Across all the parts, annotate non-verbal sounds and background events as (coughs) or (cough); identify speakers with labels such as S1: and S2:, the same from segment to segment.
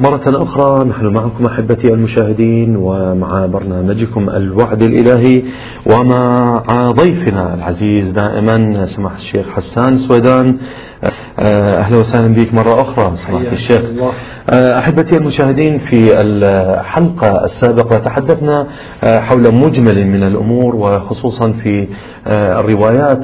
S1: مرة أخرى نحن معكم أحبتي المشاهدين ومع برنامجكم الوعد الإلهي ومع ضيفنا العزيز دائما سماحة الشيخ حسان سويدان. أهلا وسهلا بك مرة أخرى سماحة الشيخ أحبتي المشاهدين في الحلقة السابقة تحدثنا حول مجمل من الأمور وخصوصا في الروايات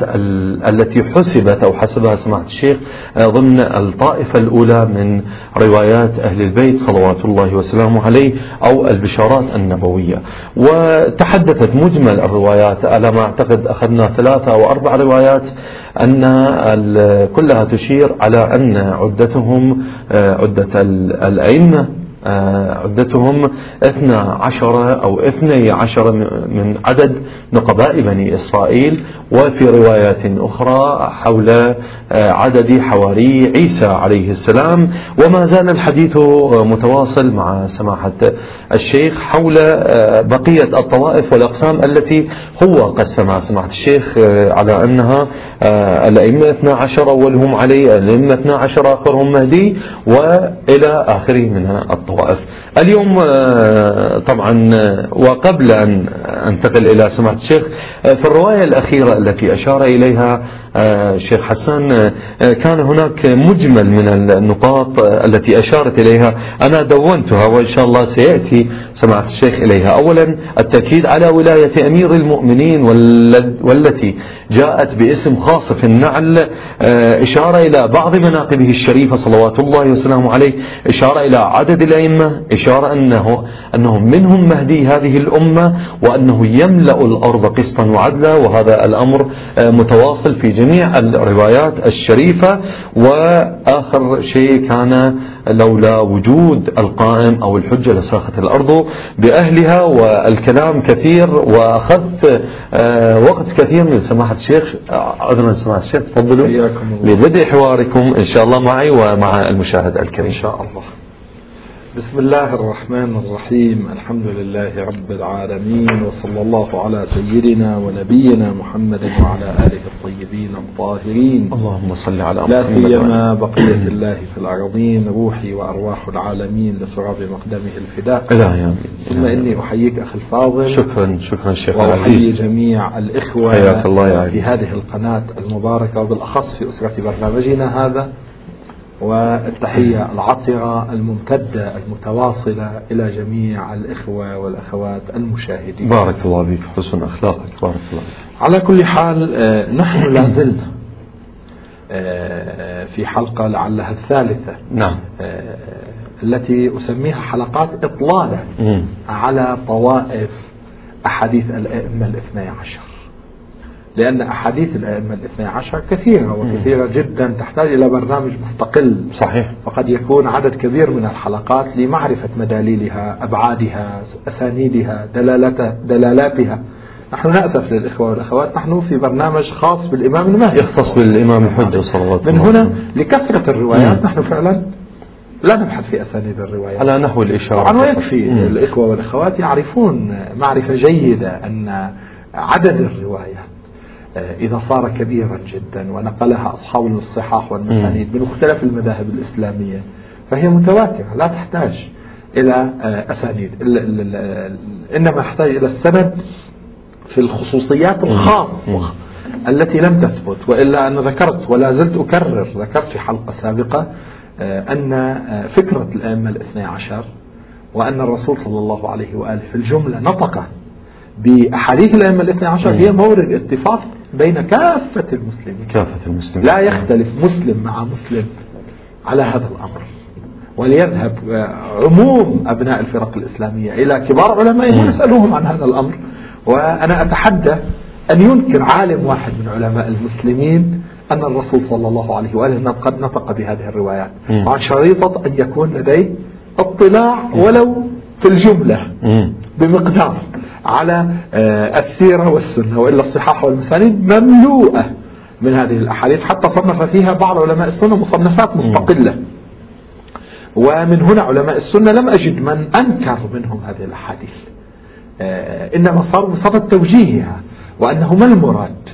S1: التي حسبت أو حسبها سماحة الشيخ ضمن الطائفة الأولى من روايات أهل البيت صلوات الله وسلامه عليه أو البشارات النبوية. وتحدثت مجمل الروايات على ما أعتقد أخذنا ثلاثة أو أربع روايات أن كلها تشير على أن عدتهم عدة الأئمة. آه، عدتهم اثنى عشر أو اثني عشر من عدد نقباء بني إسرائيل. وفي روايات أخرى حول آه، عدد حواري عيسى عليه السلام. وما زال الحديث متواصل مع سماحة الشيخ حول آه، بقية الطوائف والأقسام التي هو قسمها. سماحة الشيخ على أنها الأئمة 12 أولهم علي الأئمة 12 آخرهم مهدي وإلى آخره من الطوائف. الطوائف اليوم آه، طبعا آه، وقبل أن أنتقل إلى سماحة الشيخ آه، في الرواية الأخيرة التي أشار إليها الشيخ حسان كان هناك مجمل من النقاط التي أشارت إليها. أنا دونتها وإن شاء الله سيأتي سماحة الشيخ إليها. أولا التأكيد على ولاية أمير المؤمنين والتي جاءت باسم خاص في النعل إشارة إلى بعض مناقبه الشريفة صلوات الله وسلامه عليه إشارة إلى عدد الأئمة إشارة أنه أنهم منهم مهدي هذه الأمة وأنه يملأ الأرض قسطا وعدلا وهذا الأمر آه، متواصل في جميع الروايات الشريفة. وآخر شيء كان لولا وجود القائم أو الحجة لساخت الأرض بأهلها والكلام كثير وأخذت آه، وقت كثير من سماحة الشيخ عذرا سماحة الشيخ تفضلوا. لبدء حواركم إن شاء الله معي ومع المشاهد الكريم.
S2: إن شاء الله. بسم الله الرحمن الرحيم. الحمد لله رب العالمين وصلى الله على سيدنا ونبينا محمد وعلى آله الطيبين الطاهرين.
S1: اللهم صل على
S2: محمد لا سيما بقية الله في الأرضين روحي وأرواح العالمين لتراب مقدمه الفداء.
S1: لا
S2: ثم إني أحييك أخي الفاضل.
S1: شكرا شكرا شيخ
S2: العزيز. جميع الإخوة حياك الله يا في هذه القناة المباركة وبالأخص في أسرة برنامجنا هذا. والتحية العطرة الممتدة المتواصلة إلى جميع الإخوة والأخوات المشاهدين.
S1: بارك الله بك حسن أخلاقك بارك الله بك
S2: على كل حال آه، نحن لازلنا آه، في حلقة لعلها الثالثة
S1: نعم.
S2: آه، التي أسميها حلقات إطلالة على طوائف أحاديث الأئمة الاثني عشر. لأن أحاديث الأئمة الاثنى عشر كثيرة وكثيرة جدا تحتاج إلى برنامج مستقل.
S1: صحيح.
S2: وقد يكون عدد كبير من الحلقات لمعرفة مداليلها أبعادها أسانيدها دلالتها, دلالاتها. نحن نأسف للإخوة والأخوات نحن في برنامج خاص بالإمام المهدي.
S1: يختص بالإمام الحجة صلى الله عليه
S2: وسلم من هنا لكثرة الروايات نحن فعلا لا نبحث في أسانيد الروايات.
S1: على نحو الإشارة
S2: طبعا ويكفي الإخوة والأخوات يعرفون معرفة جيدة أن عدد الروايات إذا صار كبيرا جدا ونقلها أصحاب الصحاح والمسانيد من مختلف المذاهب الإسلامية فهي متواترة لا تحتاج إلى آه، أسانيد. إنما تحتاج إلى السند في الخصوصيات الخاصة التي لم تثبت. وإلا أنا ذكرت ولا زلت أكرر ذكرت في حلقة سابقة آه، أن فكرة الأئمة الاثنى عشر وأن الرسول صلى الله عليه وآله في الجملة نطق بأحاديث الأئمة الاثنى عشر هي مورد اتفاق بين كافة المسلمين.
S1: كافة المسلمين.
S2: لا يختلف مسلم مع مسلم على هذا الأمر. وليذهب عموم أبناء الفرق الإسلامية إلى كبار علمائهم ويسألوهم عن هذا الأمر. وأنا أتحدى أن ينكر عالم واحد من علماء المسلمين أن الرسول صلى الله عليه وآله قد نطق بهذه الروايات. مع شريطة أن يكون لديه اطلاع ولو في الجملة بمقدار. على آه، السيرة والسنة وإلا الصحاح والمسانيد مملوءة من هذه الأحاديث حتى صنف فيها بعض علماء السنة مصنفات مستقلة. ومن هنا علماء السنة لم أجد من أنكر منهم هذه الأحاديث. آه، إنما صار بصفة توجيهها وأنه ما المراد؟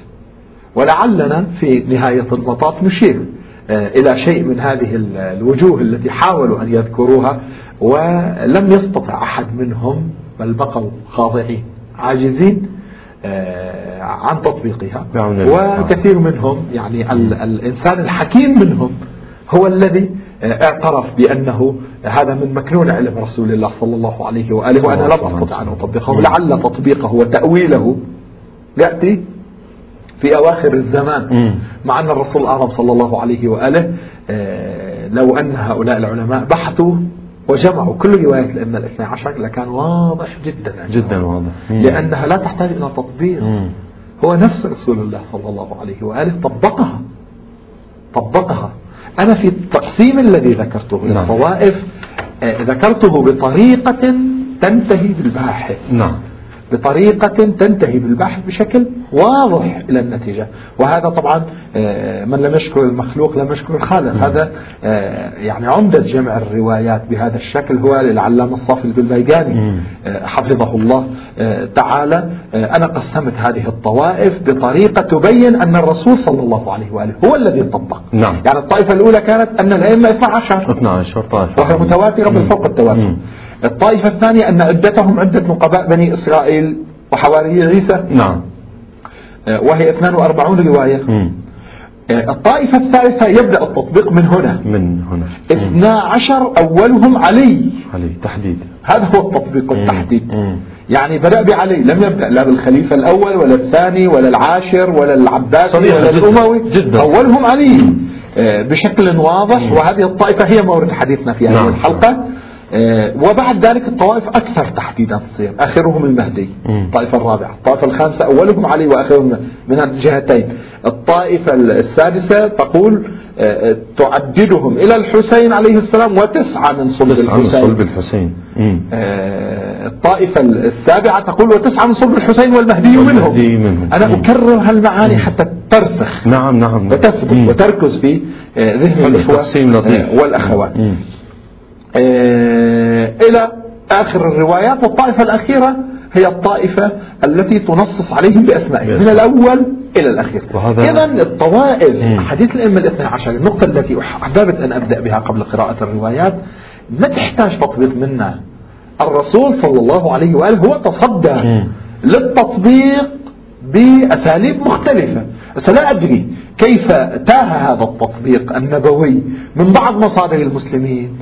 S2: ولعلنا في نهاية المطاف نشير آه، إلى شيء من هذه الوجوه التي حاولوا أن يذكروها ولم يستطع أحد منهم بل بقوا خاضعين عاجزين آه، عن تطبيقها. وكثير منهم يعني ال الإنسان الحكيم منهم هو الذي آه، اعترف بأنه هذا من مكنون علم رسول الله صلى الله عليه وآله وأنا لم أستطع أن. أطبقه
S1: مم.
S2: لعل تطبيقه وتأويله يأتي في أواخر الزمان. مع أن الرسول الأعظم صلى الله عليه وآله آه، لو أن هؤلاء العلماء بحثوا وجمعوا كل روايات الأئمة الاثنى عشر لكان واضح جدا
S1: جدا واضح.
S2: لأنها لا تحتاج إلى تطبيق. هو نفس رسول الله صلى الله عليه وآله طبقها. طبقها. أنا في التقسيم الذي ذكرته إلى
S1: نعم.
S2: آه، ذكرته بطريقة تنتهي بالباحث.
S1: نعم.
S2: بطريقة تنتهي بالبحث بشكل واضح إلى النتيجة. وهذا طبعا آه، من لم يشكر المخلوق لم يشكر الخالق. هذا آه، يعني عمدة جمع الروايات بهذا الشكل. هو للعلامة الصافي البلبيجاني. آه، حفظه الله تعالى. أنا قسمت هذه الطوائف بطريقة تبين أن الرسول صلى الله عليه وآله هو الذي طبق.
S1: نعم.
S2: يعني الطائفة الأولى كانت أن الأئمة 12
S1: 12 طائفة.
S2: وهي متواترة بل فوق التواتر. الطائفة الثانية أن عدتهم عدة نقباء بني إسرائيل وحواري عيسى.
S1: نعم.
S2: آه، وهي 42 رواية.
S1: مم.
S2: آه، الطائفة الثالثة يبدأ التطبيق من هنا.
S1: من هنا.
S2: 12 أولهم علي.
S1: علي تحديد.
S2: هذا هو التطبيق والتحديد.
S1: مم.
S2: يعني بدأ بعلي لم يبدأ لا بالخليفة الأول ولا الثاني ولا العاشر ولا العباسي ولا
S1: جداً.
S2: الأموي.
S1: جداً.
S2: أولهم علي. آه، بشكل واضح. وهذه الطائفة هي مورد حديثنا في هذه
S1: نعم.
S2: الحلقة. آه، وبعد ذلك الطوائف أكثر تحديدا تصير آخرهم المهدي. الطائفة الرابعة الطائفة الخامسة أولهم علي وآخرهم من الجهتين الطائفة السادسة تقول آه، آه، تعددهم إلى الحسين عليه السلام وتسعة من صلب
S1: تسعة من
S2: الحسين
S1: صلب الحسين.
S2: آه، الطائفة السابعة تقول وتسعة من صلب الحسين والمهدي منهم
S1: والمهدي منهم.
S2: أنا
S1: مم.
S2: أكرر هالمعاني حتى ترسخ
S1: نعم نعم نعم.
S2: وتثبت. وتركز في آه، ذهن الإخوة آه، والأخوات
S1: مم.
S2: آه، إلى آخر الروايات والطائفة الأخيرة هي الطائفة التي تنصص عليهم بأسمائهم من. الأول إلى الأخير إذا الطوائف. حديث الأئمة الاثنى عشر النقطة التي أحببت أن أبدأ بها قبل قراءة الروايات ما تحتاج تطبيق منا الرسول صلى الله عليه وآله هو تصدى. للتطبيق بأساليب مختلفة لا أدري كيف تاه هذا التطبيق النبوي من بعض مصادر المسلمين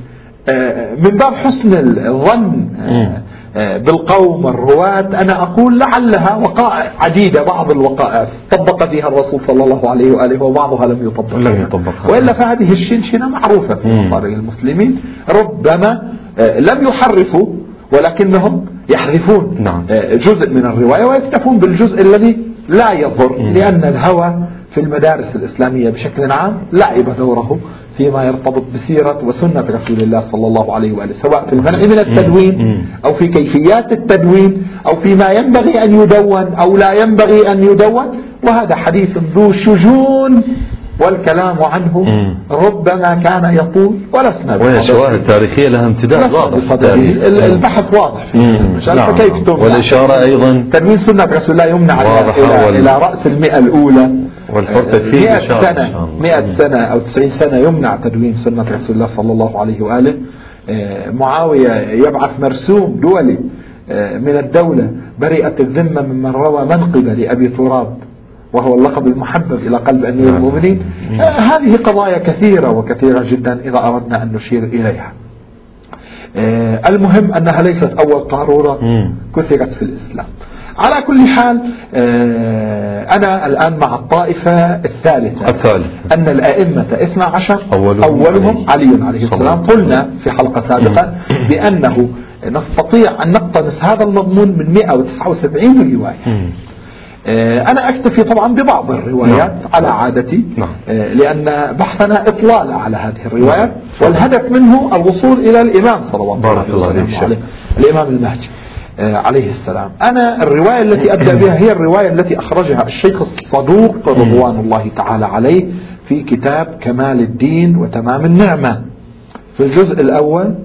S2: من باب حسن الظن آه، آه، بالقوم الرواة أنا أقول لعلها وقائع عديدة بعض الوقائع طبق فيها الرسول صلى الله عليه وآله وبعضها لم يطبق
S1: لم. يطبقها.
S2: وإلا فهذه الشنشنة معروفة في. مصادر المسلمين ربما آه، لم يحرفوا ولكنهم يحذفون
S1: نعم.
S2: آه، جزء من الرواية ويكتفون بالجزء الذي لا يضر لأن الهوى في المدارس الإسلامية بشكل عام لعب دوره فيما يرتبط بسيرة وسنة رسول الله صلى الله عليه وآله سواء في المنع من التدوين. أو في كيفيات التدوين أو فيما ينبغي أن يدون أو لا ينبغي أن يدون وهذا حديث ذو شجون والكلام عنه
S1: مم.
S2: ربما كان يطول ولسنا
S1: وهي
S2: بصدده.
S1: الشواهد التاريخية لها امتداد واضح.
S2: البحث واضح.
S1: نعم.
S2: فكيف تمنع
S1: والإشارة أيضا
S2: تدوين سنة رسول الله يمنع إلى,
S1: وال-
S2: إلى رأس المئة الأولى.
S1: والحر تكفيه
S2: 100
S1: إن شاء الله، إن
S2: سنة
S1: شاء الله.
S2: 100 سنة أو 90 سنة يمنع تدوين سنة رسول الله صلى الله عليه وآله. آه، معاوية يبعث مرسوم دولي آه، من الدولة. برئت الذمة ممن روى منقب لأبي تراب وهو اللقب المحبب إلى قلب أمير
S1: نعم.
S2: المؤمنين. آه، هذه قضايا كثيرة وكثيرة جدا إذا أردنا أن نشير إليها. آه، المهم أنها ليست أول قارورة. كسرت في الإسلام. على كل حال آه، أنا الآن مع الطائفة الثالثة.
S1: الثالث
S2: أن الأئمة 12
S1: أولهم
S2: أولهم
S1: علي.
S2: علي عليه السلام. قلنا في حلقة سابقة (coughs) بأنه نستطيع أن نقتنص هذا المضمون من 179 رواية. أنا أكتفي طبعا ببعض الروايات
S1: نعم.
S2: على عادتي
S1: نعم.
S2: آه، لأن بحثنا إطلال على هذه الروايات والهدف منه الوصول إلى الإمام صلوات
S1: بارك الله.
S2: عليه الإمام المهدي آه، عليه السلام أنا الرواية التي أبدأ بها هي الرواية التي أخرجها الشيخ الصدوق رضوان الله تعالى عليه في كتاب كمال الدين وتمام النعمة في الجزء الأول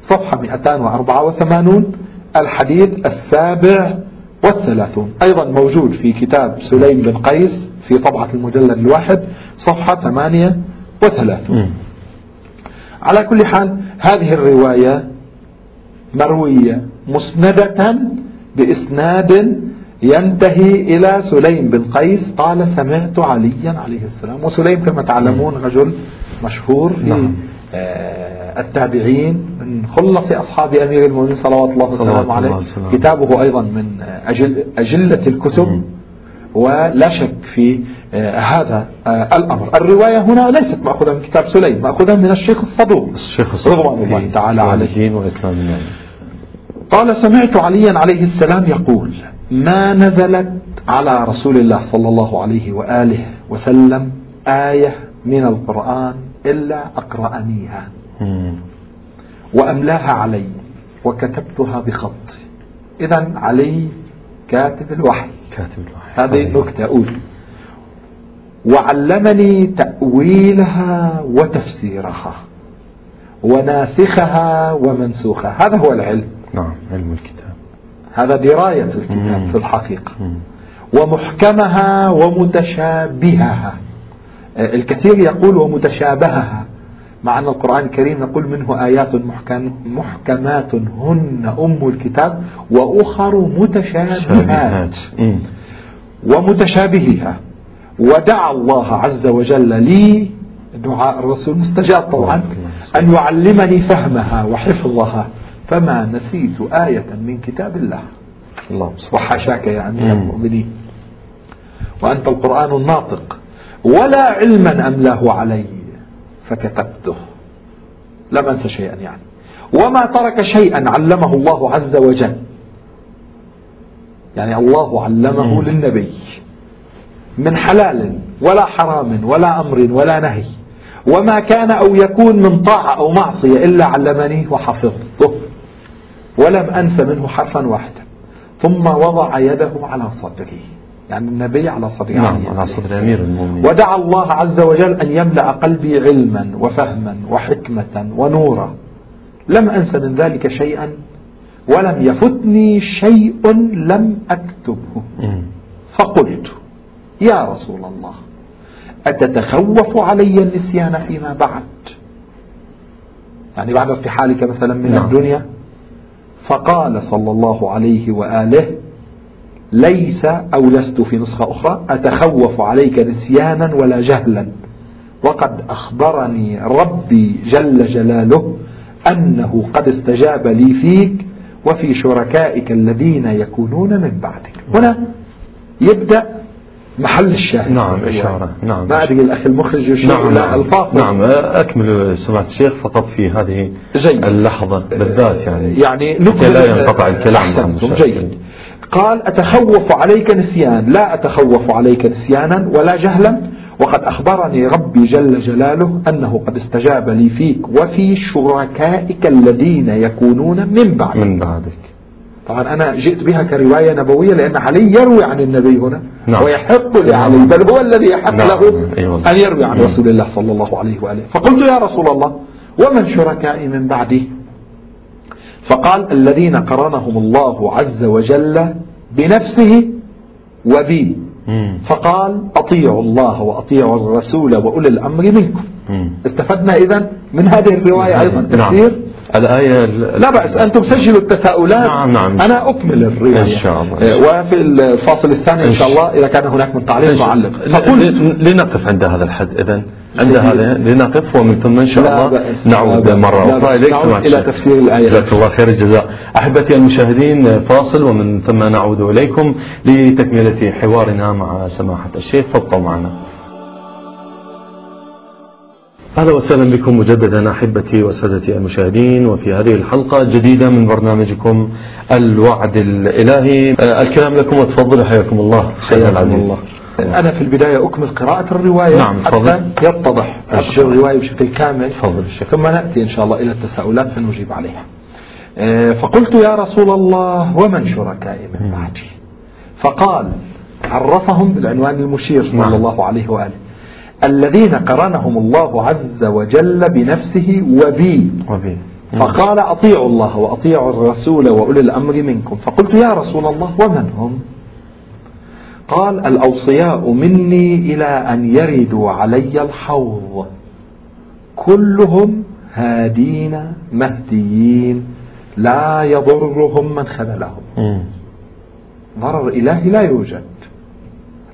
S2: صفحة 284 الحديث السابع والثلاثون. أيضا موجود في كتاب سليم بن قيس في طبعة المجلد الواحد صفحة 38
S1: مم.
S2: على كل حال هذه الرواية مروية مسندة بإسناد ينتهي إلى سليم بن قيس. قال سمعت عليا عليه السلام. وسليم كما تعلمون رجل مشهور في نعم. آه، التابعين من خلص أصحاب أمير المؤمنين صلوات الله وسلامه عليه. كتابه أيضا من أجل أجلة الكتب. م. ولا شك في آه، هذا آه، الأمر. الرواية هنا ليست مأخوذة من كتاب سليم مأخوذة من الشيخ الصدوق.
S1: الشيخ الصدوق. رضوان
S2: الله تعالى عليه. قال سمعت عليا عليه السلام يقول ما نزلت على رسول الله صلى الله عليه وآله وسلم آية من القرآن إلا أقرأنيها. وأملاها علي وكتبتها بخط. إذا علي كاتب الوحي.
S1: كاتب الوحي.
S2: هذه نكتة أولى. وعلمني تأويلها وتفسيرها وناسخها ومنسوخها. هذا هو العلم.
S1: نعم علم الكتاب.
S2: هذا دراية الكتاب في الحقيقة. ومحكمها ومتشابهها. الكثير يقول ومتشابهها. مع أن القرآن الكريم نقول منه آيات محكم محكمات هن أم الكتاب وأخر متشابهات. ومتشابهها. ودعا الله عز وجل لي دعاء الرسول مستجاب طبعا. أن يعلمني فهمها وحفظها. فما نسيت آية من كتاب الله.
S1: الله.
S2: وحاشاك يا أمير المؤمنين. وأنت القرآن الناطق. ولا علما أملاه علي. فكتبته. لم أنسى شيئا يعني. وما ترك شيئا علمه الله عز وجل. يعني الله علمه للنبي. من حلال ولا حرام ولا أمر ولا نهي. وما كان أو يكون من طاعة أو معصية إلا علمني وحفظته. ولم أنس منه حرفا واحدا. ثم وضع يده على صدره. يعني النبي على صدر
S1: نعم على صدر أمير المؤمنين.
S2: ودعا الله عز وجل أن يملأ قلبي علما وفهما وحكمة ونورا. لم أنس من ذلك شيئا ولم يفتني شيء لم أكتبه. فقلت يا رسول الله أتتخوف علي النسيان فيما بعد؟ يعني بعد ارتحالك مثلا من نعم. الدنيا؟ فقال صلى الله عليه وآله ليس أو لست في نسخة أخرى أتخوف عليك نسيانا ولا جهلا. وقد أخبرني ربي جل جلاله أنه قد استجاب لي فيك وفي شركائك الذين يكونون من بعدك. هنا يبدأ محل الشاهد.
S1: نعم إشارة. نعم.
S2: ما أدري الأخ المخرج يشير نعم إلى
S1: نعم.
S2: الفاصل
S1: نعم أكمل سماحة الشيخ فقط في هذه جيد. اللحظة بالذات يعني.
S2: يعني
S1: نكمل لا ينقطع الكلام
S2: أحسنتم جيد. قال أتخوف عليك نسيان لا أتخوف عليك نسيانا ولا جهلا وقد أخبرني ربي جل جلاله أنه قد استجاب لي فيك وفي شركائك الذين يكونون من بعدك
S1: من بعدك
S2: طبعا أنا جئت بها كرواية نبوية لأن علي يروي عن النبي هنا
S1: نعم.
S2: ويحق لعلي نعم. بل هو الذي يحق نعم. له أيوة. أن يروي عن رسول الله صلى الله عليه وآله فقلت يا رسول الله ومن شركائي من بعدي فقال الذين قرنهم الله عز وجل بنفسه وبي. فقال أطيعوا الله وأطيعوا الرسول وأولي الأمر منكم. استفدنا إذا من هذه الرواية أيضا. نعم. تفسير. نعم.
S1: الآية
S2: لا بأس أنتم سجلوا التساؤلات.
S1: نعم نعم.
S2: أنا أكمل الرواية.
S1: إن شاء الله
S2: آه، وفي الفاصل الثاني إن شاء الله إذا كان هناك من تعليق معلق
S1: لنقف عند هذا الحد إذن. عند هذا لنقف ومن ثم إن شاء الله نعود مرة أخرى
S2: إليك إلى تفسير الآية
S1: جزاك الله خير الجزاء. أحبتي المشاهدين فاصل ومن ثم نعود إليكم لتكملة حوارنا مع سماحة الشيخ. فابقوا معنا. أهلا وسهلا بكم مجددا أحبتي وسادتي المشاهدين وفي هذه الحلقة الجديدة من برنامجكم الوعد الإلهي. الكلام لكم وتفضلوا حياكم الله.
S2: شيخنا العزيز. الله. أنا في البداية أكمل قراءة الرواية
S1: نعم
S2: حتى يتضح الرواية بشكل كامل. فضل ثم نأتي إن شاء الله إلى التساؤلات فنجيب عليها. آه، فقلت يا رسول الله ومن شركائي من بعدي؟ فقال عرفهم بالعنوان المشير صلى نعم. الله عليه وآله. الذين قرنهم الله عز وجل بنفسه وبي.
S1: وبي.
S2: فقال أطيعوا الله وأطيعوا الرسول وأولي الأمر منكم. فقلت يا رسول الله ومن هم؟ قال الأوصياء مني إلى أن يردوا علي الحوض كلهم هادين مهديين لا يضرهم من خذلهم. ضرر إلهي لا يوجد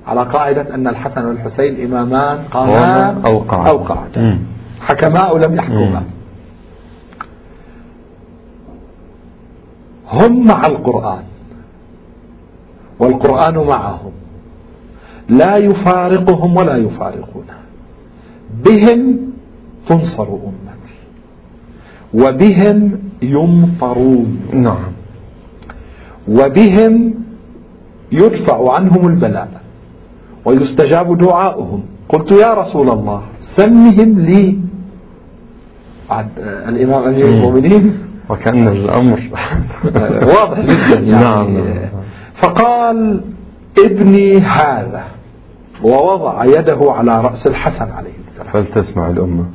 S2: على قاعدة أن الحسن والحسين إمامان قاما
S1: قاما أو قعدا.
S2: أو قعدا
S1: مم.
S2: حكما أو لم يحكما. هم مع القرآن والقرآن معهم لا يفارقهم ولا يفارقونه بهم تنصر أمتي وبهم يمطرون.
S1: نعم.
S2: وبهم يدفع عنهم البلاء ويستجاب دعاؤهم. قلت يا رسول الله سمهم لي. الإمام أمير. المؤمنين.
S1: وكأن الأمر. (laughs)
S2: واضح جدا يعني.
S1: نعم، نعم.
S2: فقال ابني هذا. ووضع يده على رأس الحسن عليه السلام.
S1: فلتسمع الأمة.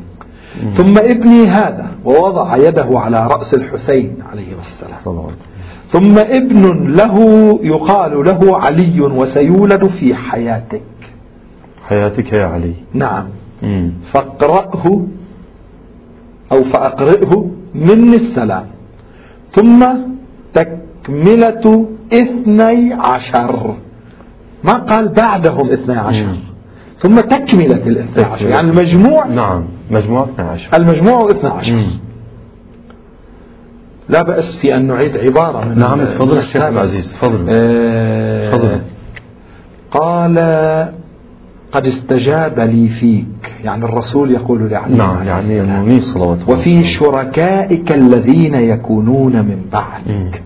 S2: ثم ابني هذا ووضع يده على رأس الحسين عليه السلام.
S1: صلوات
S2: ثم ابن له يقال له علي وسيولد في حياتك.
S1: حياتك يا علي.
S2: نعم.
S1: مم.
S2: فاقرأه أو فأقرئه مني السلام. ثم تكملة اثني عشر. ما قال بعدهم اثني عشر
S1: مم.
S2: ثم تكملة الاثني عشر يعني المجموع
S1: نعم مجموعة 12
S2: المجموع اثني عشر
S1: مم.
S2: لا بأس في أن نعيد عبارة من
S1: نعم تفضل الشيخ. العزيز تفضل
S2: آه،
S1: تفضل.
S2: قال قد استجاب لي فيك يعني الرسول يقول لعلي
S1: نعم يعني صلوات
S2: وفي. شركائك الذين يكونون من. بعدك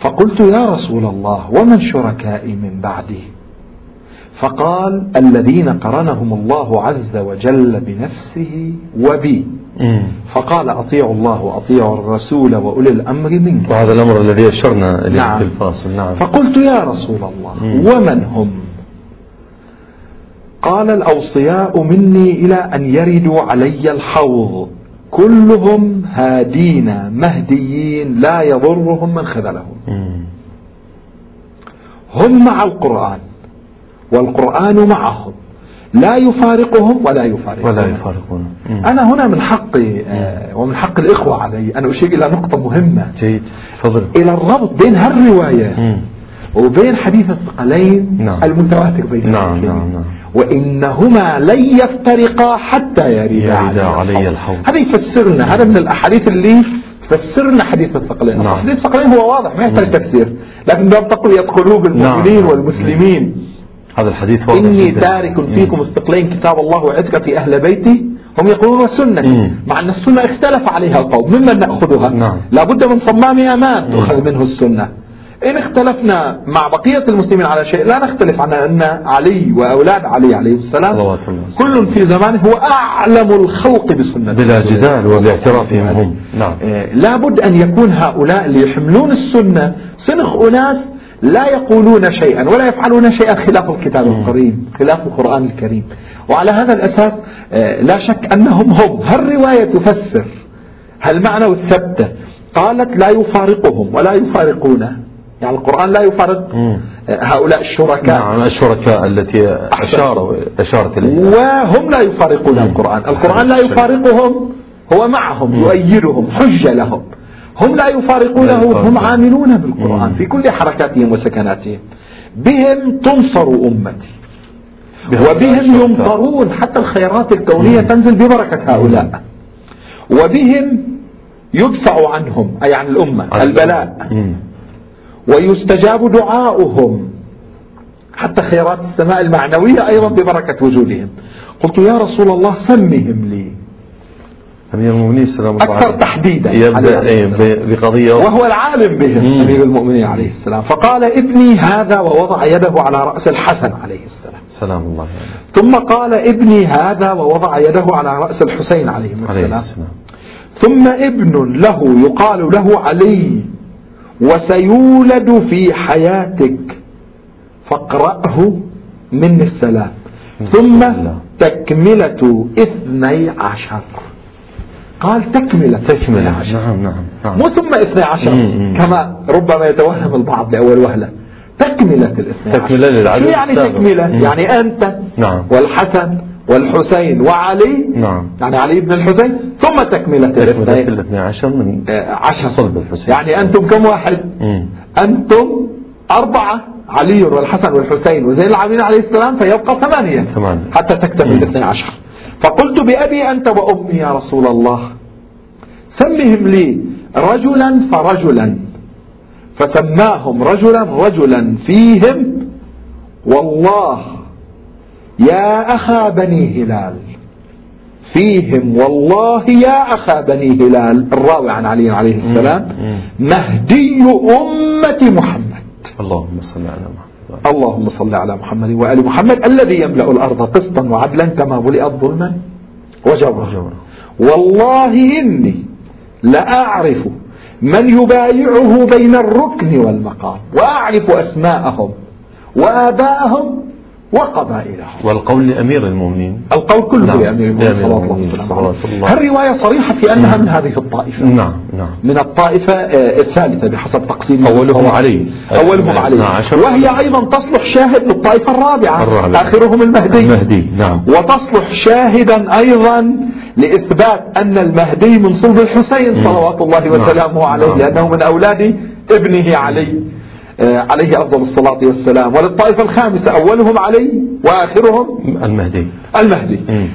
S2: فقلت يا رسول الله ومن شركائي من بعدي فقال الذين قرنهم الله عز وجل بنفسه وبي. فقال أطيعوا الله وأطيعوا الرسول وأولي الأمر منكم
S1: وهذا الأمر الذي أشرنا إليه
S2: نعم.
S1: في الفاصل نعم
S2: فقلت يا رسول الله
S1: مم.
S2: ومن هم قال الأوصياء مني إلى أن يردوا علي الحوض كلهم هادين مهديين لا يضرهم من خذلهم. هم مع القرآن والقرآن معهم. لا يفارقهم ولا يفارقهم
S1: ولا يفارقون.
S2: أنا هنا من حقي آه، ومن حق الإخوة علي أن أشير إلى نقطة مهمة.
S1: جيد. تفضل.
S2: إلى الربط بين هالرواية. وبين حديث الثقلين
S1: نعم.
S2: المتواتر بين
S1: نعم،
S2: المسلمين
S1: نعم، نعم.
S2: وإنهما لن يفترقا حتى يردا
S1: يردا علي الحوض.
S2: هذا يفسرنا هذا من الأحاديث اللي تفسرنا حديث الثقلين
S1: نعم.
S2: نعم. حديث الثقلين هو واضح ما يحتاج تفسير لكن باب تقوية قلوب المؤمنين
S1: نعم.
S2: والمسلمين
S1: هذا الحديث واضح
S2: إني. تارك فيكم الثقلين كتاب الله وعتقة أهل بيتي هم يقولون
S1: مم.
S2: مع أن السنة اختلف عليها القوم ممن نأخذها
S1: نعم.
S2: لابد من صمام أمان تؤخذ منه السنة إن اختلفنا مع بقية المسلمين على شيء لا نختلف عن أن علي وأولاد علي عليه السلام. كل في زمانه هو أعلم الخلق بسنة
S1: بلا. جدال وباعترافهم هم. نعم.
S2: آه، لابد أن يكون هؤلاء اللي يحملون السنة صنخ أناس لا يقولون شيئا ولا يفعلون شيئا خلاف الكتاب الكريم خلاف القرآن الكريم. وعلى هذا الأساس آه، لا شك أنهم هم. هالرواية تفسر هالمعنى الثبتة قالت لا يفارقهم ولا يفارقونه. يعني القرآن لا يفارق
S1: مم.
S2: آه، هؤلاء الشركاء.
S1: نعم الشركاء التي أشار أشارت إليها.
S2: وهم لا يفارقون القرآن. القرآن لا يفارقهم هو معهم يؤيدهم حجة لهم. هم لا يفارقونه
S1: يفارقون.
S2: هم عاملون بالقرآن. في كل حركاتهم وسكناتهم. بهم تنصر أمتي. وبهم. يمطرون حتى الخيرات الكونية تنزل ببركة هؤلاء. وبهم يدفع عنهم أي عن الأمة البلاء. ويستجاب دعاؤهم. حتى خيرات السماء المعنوية أيضا ببركة وجودهم. قلت يا رسول الله سمهم لي.
S1: أمير المؤمنين سلام الله
S2: أكثر
S1: عليه.
S2: تحديدا
S1: يبدأ
S2: عليه
S1: إيه،
S2: السلام.
S1: بقضية.
S2: وهو العالم بهم
S1: مم.
S2: أمير المؤمنين عليه السلام. فقال ابني هذا ووضع يده على رأس الحسن عليه السلام.
S1: سلام الله عليه.
S2: ثم قال ابني هذا ووضع يده على رأس الحسين عليه
S1: عليه
S2: السلام
S1: السلام.
S2: ثم ابن له يقال له علي. وسيولد في حياتك فاقرأه من السلام ثم. تكملة اثني عشر قال تكملة
S1: تكملة
S2: عشر
S1: نعم نعم نعم
S2: مو ثم اثني عشر
S1: مم،.
S2: كما ربما يتوهم البعض لأول وهلة تكملة الاثني عشر
S1: تكملة للعدد
S2: يعني
S1: السابق.
S2: تكملة
S1: مم.
S2: يعني أنت
S1: نعم.
S2: والحسن والحسين وعلي
S1: نعم.
S2: يعني علي بن الحسين ثم تكملة الاثنين.
S1: الاثني عشر من
S2: آه، عشر.
S1: صلب الحسين.
S2: يعني أنتم كم واحد؟
S1: مم.
S2: أنتم أربعة علي والحسن والحسين. وزين العابدين عليه السلام فيبقى ثمانية.
S1: ثمانية.
S2: حتى تكتمل
S1: مم.
S2: الاثني عشر. فقلت بأبي أنت وأمي يا رسول الله. سمهم لي رجلا فرجلا. فسماهم رجلا رجلا فيهم. والله يا أخا بني هلال. فيهم والله يا أخا بني هلال. الراوي عن علي عليه السلام. مهدي أمة محمد.
S1: اللهم صل على محمد.
S2: اللهم صل على محمد وآل محمد الذي يملأ الأرض قسطا وعدلا كما ملئت ظلما وجورا. والله إني لأعرف من يبايعه بين الركن والمقام وأعرف أسماءهم وآباءهم وقبائلهم
S1: والقول لأمير المؤمنين.
S2: القول كله
S1: نعم.
S2: لأمير المؤمنين صلى الله عليه وسلم
S1: صلوات الله.
S2: الرواية صريحة في أنها من هذه الطائفة.
S1: نعم نعم.
S2: من الطائفة آه، الثالثة بحسب تقسيم
S1: أولهم علي.
S2: أولهم علي.
S1: نعم،.
S2: وهي أيضا تصلح شاهد للطائفة الرابعة.
S1: الرابعة.
S2: آخرهم المهدي.
S1: المهدي نعم.
S2: وتصلح شاهدا أيضا لإثبات أن المهدي من صلب الحسين صلوات الله وسلامه عليه
S1: نعم.
S2: لأنه من أولاد ابنه علي. عليه أفضل الصلاة والسلام وللطائفة الخامسة أولهم علي وآخرهم
S1: المهدي
S2: المهدي
S1: مم.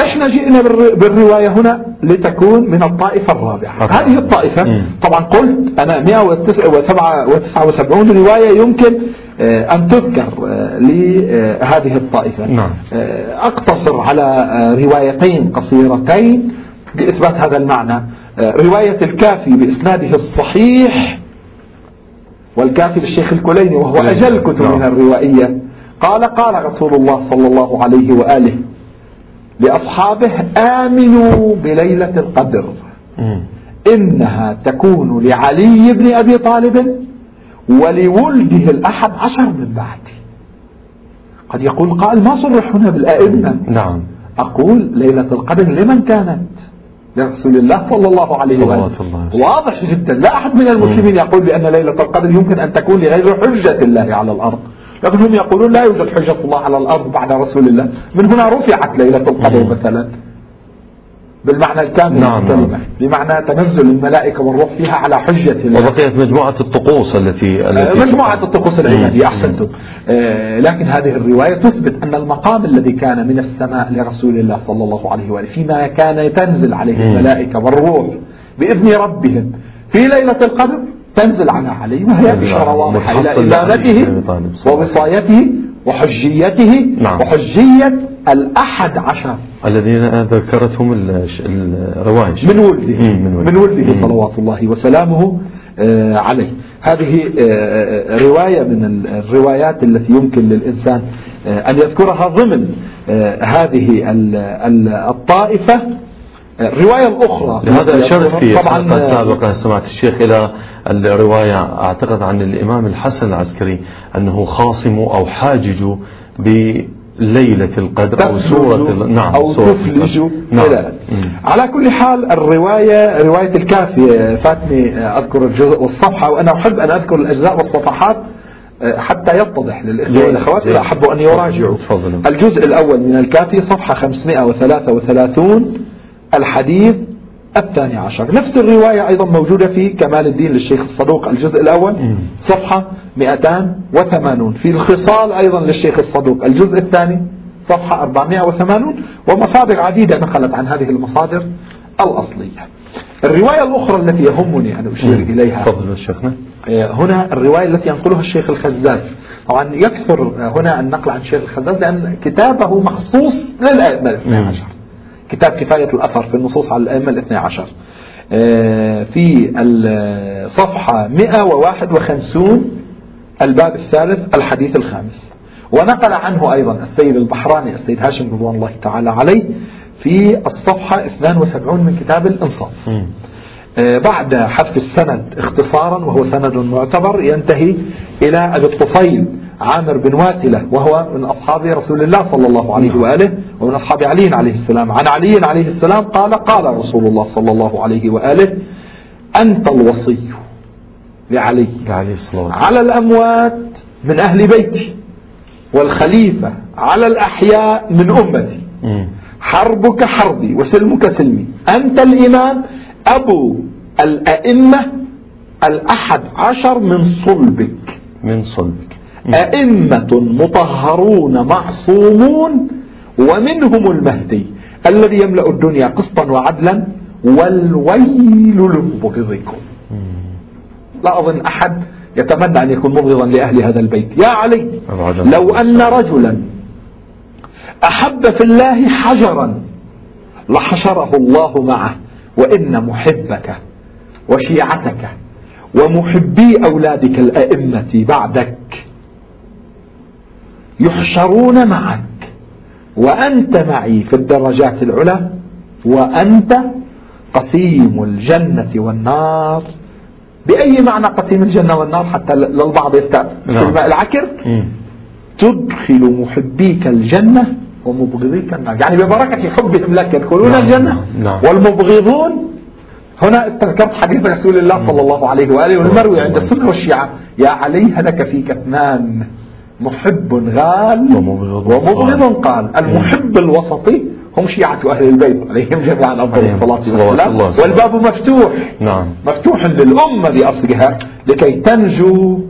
S2: إحنا جئنا بالر- بالرواية هنا لتكون من الطائفة الرابعة
S1: الرابعة.
S2: هذه الطائفة
S1: مم.
S2: طبعا قلت أنا 179 رواية يمكن آه، أن تذكر آه، لهذه الطائفة
S1: نعم.
S2: آه، أقتصر على آه، روايتين قصيرتين لإثبات هذا المعنى آه، رواية الكافي بإسناده الصحيح والكافي للشيخ الكليني وهو
S1: كليني.
S2: أجل كتبنا
S1: نعم.
S2: الروائية قال قال رسول الله صلى الله عليه وآله لأصحابه آمنوا بليلة القدر. إنها تكون لعلي بن أبي طالب ولولده الأحد عشر من بعدي قد يقول قائل ما صرح هنا بالأئمة
S1: نعم
S2: أقول ليلة القدر لمن كانت لرسول الله صلى الله عليه وسلم. واضح جدا. لا أحد من المسلمين يقول بأن ليلة القدر يمكن أن تكون لغير حجة الله على الأرض. لكن هم يقولون لا يوجد حجة الله على الأرض بعد رسول الله. من هنا رفعت ليلة القدر. مثلا. بالمعنى الكامل
S1: نعم، نعم.
S2: بمعنى تنزل الملائكة والروح فيها على حجة الله
S1: وبقيت مجموعة الطقوس التي
S2: آه،
S1: التي
S2: مجموعة الطقوس العبادية
S1: مم.
S2: أحسنتم آه، لكن هذه الرواية تثبت أن المقام الذي كان من السماء لرسول الله صلى الله عليه وآله فيما كان تنزل عليه
S1: مم.
S2: الملائكة والروح بإذن ربهم في ليلة القدر تنزل على علي وهي
S1: على-
S2: واضحة إلى إمامته
S1: وسلم.
S2: ووصايته وحجيته
S1: نعم.
S2: وحجية الأحد عشر
S1: الذين ذكرتهم الش- الروائج
S2: من ولده
S1: من ولده.
S2: من ولده
S1: مم.
S2: صلوات الله وسلامه آه، عليه هذه آه، آه، رواية من ال- الروايات التي يمكن للإنسان أن يذكرها ضمن هذه ال- ال- الطائفة الرواية الأخرى
S1: لهذا أشرت في الحلقة السابقة سمعت الشيخ إلى الرواية أعتقد عن الإمام الحسن العسكري أنه خاصم أو حاجج بليلة القدر أو سورة نعم
S2: أو
S1: سورة
S2: تفلج.
S1: نعم.
S2: على كل حال الرواية رواية الكافي آه، فاتني أذكر الجزء والصفحة وأنا أحب أن أذكر الأجزاء والصفحات آه، حتى يتضح للإخوة. والأخوات إذا. أحبوا أن يراجعوا. الجزء الأول من الكافي صفحة 533 الحديث الثاني عشر. نفس الرواية أيضا موجودة في كمال الدين للشيخ الصدوق الجزء الأول. صفحة 280 في الخصال أيضا للشيخ الصدوق الجزء الثاني صفحة 480 ومصادر عديدة نقلت عن هذه المصادر الأصلية. الرواية الأخرى التي يهمني أن أشير. إليها.
S1: تفضل شيخنا.
S2: هنا الرواية التي ينقلها الشيخ الخزاز. طبعا يكثر هنا النقل عن الشيخ الخزاز لأن كتابه مخصوص للأئمة الاثني
S1: مم.
S2: عشر. كتاب كفاية الأثر في النصوص على الأئمة الاثني عشر. آه، في الصفحة 151 الباب الثالث الحديث الخامس. ونقل عنه أيضا السيد البحراني السيد هاشم رضوان الله تعالى عليه في الصفحة 72 من كتاب الإنصاف. آه، بعد حذف السند اختصارا وهو سند معتبر ينتهي إلى أبي الطفيل عامر بن واسلة وهو من أصحاب رسول الله صلى الله عليه وآله ومن أصحاب علي عليه السلام. عن علي عليه السلام قال قال رسول الله صلى الله عليه وآله أنت الوصي لعلي. على الأموات من أهل بيتي والخليفة على الأحياء من أمتي. حربك حربي وسلمك سلمي. أنت الإمام أبو الأئمة الأحد عشر من صلبك.
S1: من صلبك.
S2: أئمة مطهرون معصومون ومنهم المهدي الذي يملأ الدنيا قسطا وعدلا والويل لمبغضكم لا أظن أحد يتمنى أن يكون مبغضا لأهل هذا البيت. يا علي لو أن رجلا أحب في الله حجرا لحشره الله معه وإن محبك وشيعتك ومحبي أولادك الأئمة بعدك. يحشرون معك. وأنت معي في الدرجات العلى وأنت قسيم الجنة والنار. بأي معنى قسيم الجنة والنار؟ حتى للبعض يستأذن في نعم. الماء العكر. تدخل محبيك الجنة ومبغضيك النار. يعني ببركة حبهم لك يدخلون نعم. الجنة. نعم. والمبغضون هنا استذكرت حديث رسول الله صلى الله عليه وآله والمروي عند السنة والشيعة. يا علي هلك فيك اثنان محب غال ومبغض قال المحب الوسطي هم شيعة أهل البيت عليهم جميعا أفضل الصلاة والسلام. والباب مفتوح. نعم. مفتوح للأمة بأصلها لكي تنجو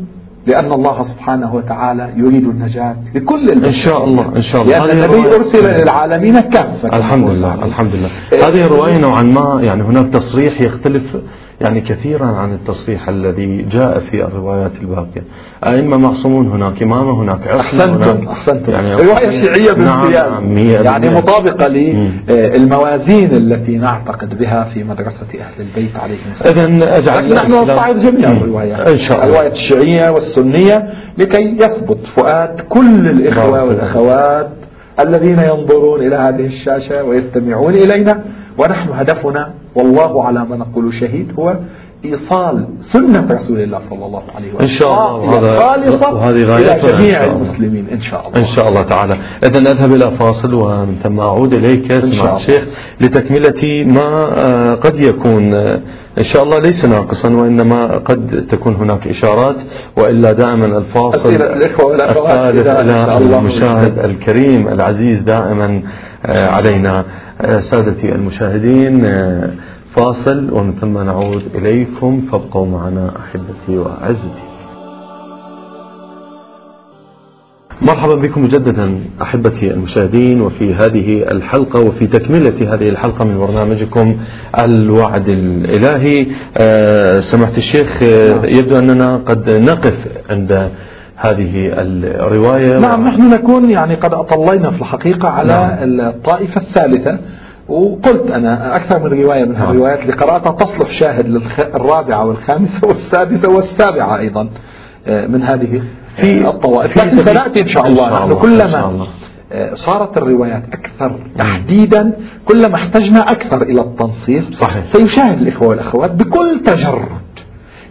S2: لأن الله سبحانه وتعالى يريد النجاة لكل البشر
S1: إن شاء الله إن شاء الله.
S2: لأن النبي أرسل للعالمين كافة.
S1: الحمد لله الحمد لله. هذه الرواية نوعا ما يعني هناك تصريح يختلف يعني كثيرا عن التصريح الذي جاء في الروايات الباقية. أئمة معصومون هناك إمامة هناك
S2: أحسنتم هناك. أحسنتم. يعني الرواية الشيعية بامتياز نعم يعني مطابقة للموازين التي نعتقد بها في مدرسة أهل البيت عليهم السلام. إذا أجعل نحن نستعرض جميع الروايات إن شاء الله. الرواية الشيعية والسنية لكي يثبت فؤاد كل الإخوة والأخوات الذين ينظرون إلى هذه الشاشة ويستمعون إلينا. ونحن هدفنا والله على ما نقول شهيد هو إيصال سنة رسول الله صلى الله عليه وسلم.
S1: إن شاء الله
S2: خالصة وهذه غايتنا إلى جميع المسلمين إن شاء الله.
S1: إن شاء الله تعالى. إذا أذهب إلى فاصل ومن ثم أعود إليك سمعت الشيخ لتكملة ما آه، قد يكون آه، إن شاء الله ليس ناقصا وإنما قد تكون هناك إشارات وإلا دائما الفاصل
S2: أسئلة الإخوة والأخوات
S1: إلى المشاهد الكريم العزيز دائما علينا. سادتي المشاهدين فاصل ومن ثم نعود إليكم. فابقوا معنا أحبتي وأعزتي. مرحبا بكم مجددا أحبتي المشاهدين وفي هذه الحلقة وفي تكملة هذه الحلقة من برنامجكم الوعد الإلهي. أه سمحت الشيخ آه، يبدو أننا قد نقف عند هذه الرواية.
S2: نعم نحن نكون يعني قد أطلينا في الحقيقة على نعم. الطائفة الثالثة. وقلت أنا أكثر من رواية من الروايات اللي قرأتها تصلح شاهد للرابعة والخامسة والسادسة والسابعة أيضا آه، من هذه في الطوائف. لكن سنأتي إن شاء الله نحن كلما آه، صارت الروايات أكثر تحديدا كلما احتجنا أكثر إلى التنصيص صحيح. سيشاهد الإخوة والأخوات بكل تجرد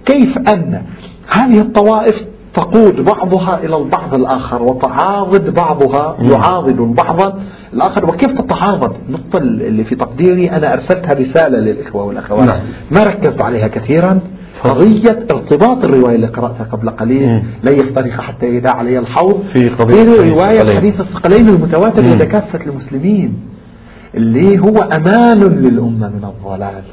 S2: كيف أن هذه الطوائف تقود بعضها إلى البعض الآخر وتعاضد بعضها يعاضد البعض الآخر. وكيف تتعاضد؟ النقطة اللي في تقديري أنا أرسلتها رسالة للإخوة والأخوات. نعم. ما ركزت عليها كثيرا. قضية ارتباط الرواية اللي قرأتها قبل قليل. لا يفترق حتى يدع علي الحوض.
S1: في قضية
S2: رواية حديث الثقلين المتواتر لدى كافة المسلمين اللي هو أمان للأمة من الضلال.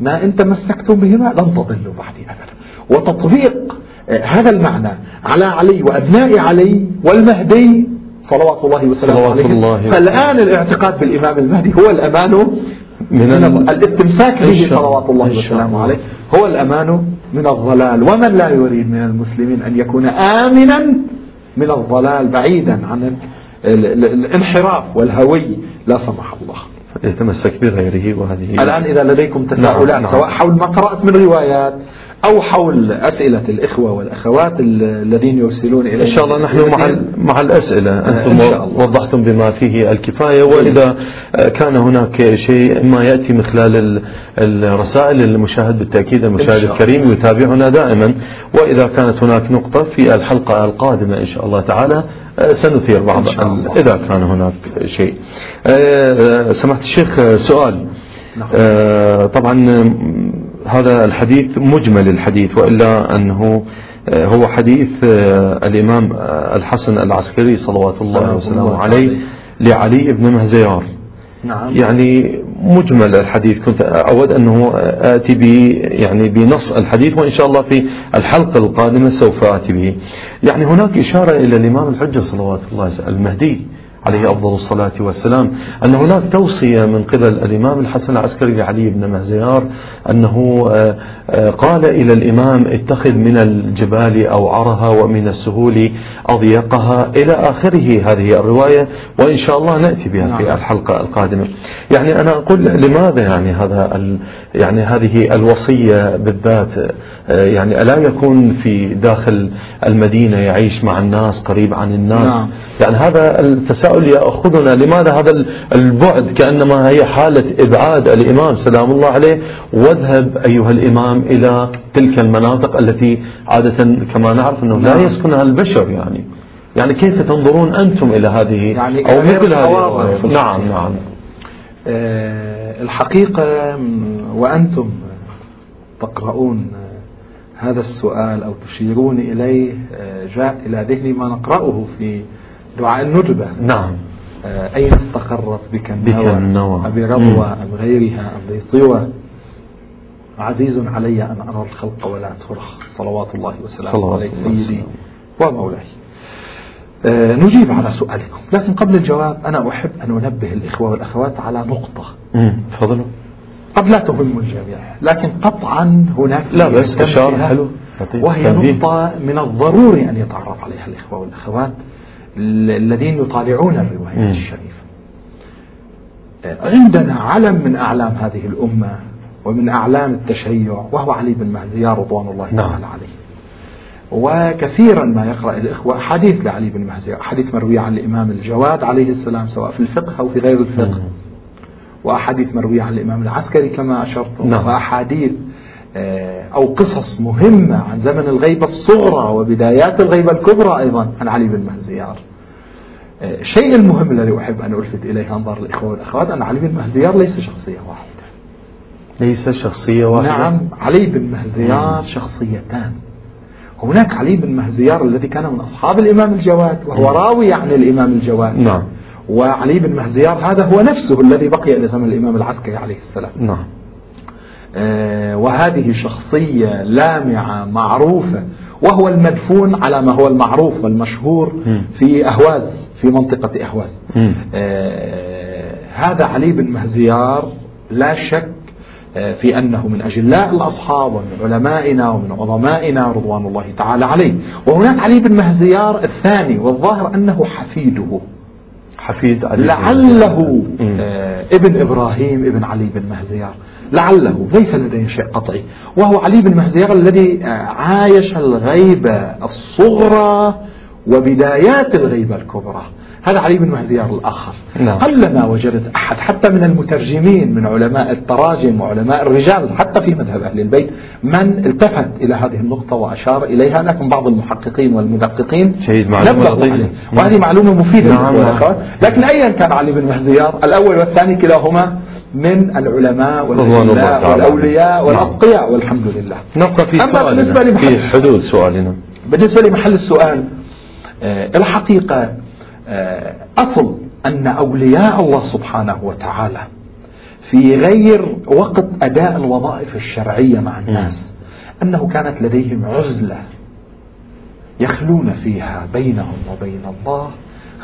S2: ما إن تمسكتم بهما لن تضلوا بعدي أبدا. وتطبيق هذا المعنى على علي وأبناء علي والمهدي صلوات الله وسلامه عليه. الله فالآن الاعتقاد بالإمام المهدي هو الأمان من, من الاستمساك به صلوات الله وسلامه عليه. هو الأمان من الضلال. ومن لا يريد من المسلمين أن يكون آمنا من الضلال بعيدا عن الانحراف والهوي. لا سمح الله.
S1: يتمسك بغيره وهذه
S2: الآن إذا لديكم تساؤلات نعم. نعم. سواء حول ما قرأت من روايات أو حول أسئلة الإخوة والأخوات الذين يرسلون إلينا.
S1: إن شاء الله نحن مع, مع الأسئلة. أنتم إن. وضحتم بما فيه الكفاية وإذا كان هناك شيء ما يأتي من خلال الرسائل المشاهد بالتأكيد المشاهد الكريم يتابعنا دائما. وإذا كانت هناك نقطة في الحلقة القادمة إن شاء الله تعالى سنثير بعض إذا كان هناك شيء. آه، سمحت الشيخ سؤال. نعم. آه، طبعا هذا الحديث مجمل الحديث وإلا أنه آه، هو حديث الإمام الحسن العسكري صلوات الله وسلامه عليه لعلي بن مهزيار.
S2: نعم.
S1: يعني مجمل الحديث. كنت أود أنه آتي ب يعني بنص الحديث وإن شاء الله في الحلقة القادمة سوف آتي به. يعني هناك إشارة إلى الإمام الحجة صلوات الله المهدي. عليه أفضل الصلاة والسلام أن هناك توصية من قبل الإمام الحسن العسكري لعلي بن مهزيار أنه آه، آه، قال إلى الإمام اتخذ من الجبال أوعرها ومن السهول أضيقها إلى آخره هذه الرواية وإن شاء الله نأتي بها في
S2: نعم.
S1: الحلقة القادمة يعني أنا أقول لماذا يعني هذا يعني هذه الوصية بالذات آه، يعني ألا يكون في داخل المدينة يعيش مع الناس قريب عن الناس
S2: نعم.
S1: يعني هذا التساؤل يأخذنا لماذا هذا البعد؟ كأنما هي حالة إبعاد الإمام سلام الله عليه. واذهب أيها الإمام إلى تلك المناطق التي عادة كما نعرف أنه لا
S2: نعم.
S1: يسكنها البشر يعني. يعني كيف تنظرون أنتم إلى هذه؟
S2: يعني
S1: أو مثل هذه؟ نعم نعم.
S2: آه، الحقيقة وأنتم تقرؤون آه، هذا السؤال أو تشيرون إليه آه، جاء إلى ذهني ما نقرأه في دعاء الندبة
S1: نعم.
S2: آه، أين استقرت بك النوى,
S1: بك النوى.
S2: أبي رضوى أم غيرها أم ذي طوى عزيز علي أن أرى الخلق ولا ترى صلوات الله وسلامه
S1: الله
S2: سيدي. ومولاي. آه، نجيب على سؤالكم. لكن قبل الجواب أنا أحب أن أنبه الإخوة والأخوات على نقطة.
S1: تفضلوا.
S2: قد لا تهم الجميع لكن قطعا هناك
S1: لا بس إشارة حلو.
S2: وهي. نقطة من الضروري أن يتعرف عليها الإخوة والأخوات. ال- الذين يطالعون الروايات. الشريفة آه، عندنا علم من أعلام هذه الأمة ومن أعلام التشيع وهو علي بن مهديار رضوان الله
S1: نعم.
S2: تعالى عليه وكثيرا ما يقرأ الإخوة أحاديث لعلي بن مهديار أحاديث مروية عن الإمام الجواد عليه السلام سواء في الفقه أو في غير الفقه. وأحاديث مروية عن الإمام العسكري كما أشرت
S1: نعم.
S2: وأحاديث أو قصص مهمة عن زمن الغيبة الصغرى وبدايات الغيبة الكبرى أيضا عن علي بن مهزيار. آه، الشيء المهم الذي أحب أن ألفت إليه أنظار الإخوة والأخوات أن علي بن مهزيار ليس شخصية واحدة.
S1: ليس شخصية واحدة.
S2: نعم علي بن مهزيار شخصيتان. هناك علي بن مهزيار الذي كان من أصحاب الإمام الجواد وهو راوي عن الإمام الجواد.
S1: نعم.
S2: وعلي بن مهزيار هذا هو نفسه الذي بقي إلى زمن الإمام العسكري عليه السلام.
S1: نعم.
S2: آه، وهذه شخصية لامعة معروفة وهو المدفون على ما هو المعروف والمشهور. في أهواز في منطقة أهواز. آه، هذا علي بن مهزيار لا شك آه، في أنه من أجلاء الأصحاب ومن علمائنا ومن عظمائنا رضوان الله تعالى عليه وهناك علي بن مهزيار الثاني والظاهر أنه حفيده
S1: حفيد علي
S2: لعله. آه ابن إبراهيم ابن علي بن مهزيار لعله ليس لدينا شيء قطعي. وهو علي بن مهزيار الذي عايش الغيبة الصغرى وبدايات الغيبة الكبرى. هذا علي بن مهزيار الآخر.
S1: نعم.
S2: قلما وجدت أحد حتى من المترجمين من علماء التراجم وعلماء الرجال حتى في مذهب أهل البيت من التفت إلى هذه النقطة وأشار إليها لكن بعض المحققين والمدققين
S1: جيد، معلومة.
S2: عليه. وهذه معلومة مفيدة
S1: نعم،
S2: لكن أيا كان علي بن مهزيار الأول والثاني كلاهما من العلماء والأجلاء والأولياء. والأتقياء والحمد لله.
S1: نبقى في سؤالنا.
S2: بالنسبة لمحل-
S1: في حدود سؤالنا.
S2: بالنسبة لمحل السؤال آه، الحقيقة آه، أصل أن أولياء الله سبحانه وتعالى في غير وقت أداء الوظائف الشرعية مع الناس أنه كانت لديهم عزلة يخلون فيها بينهم وبين الله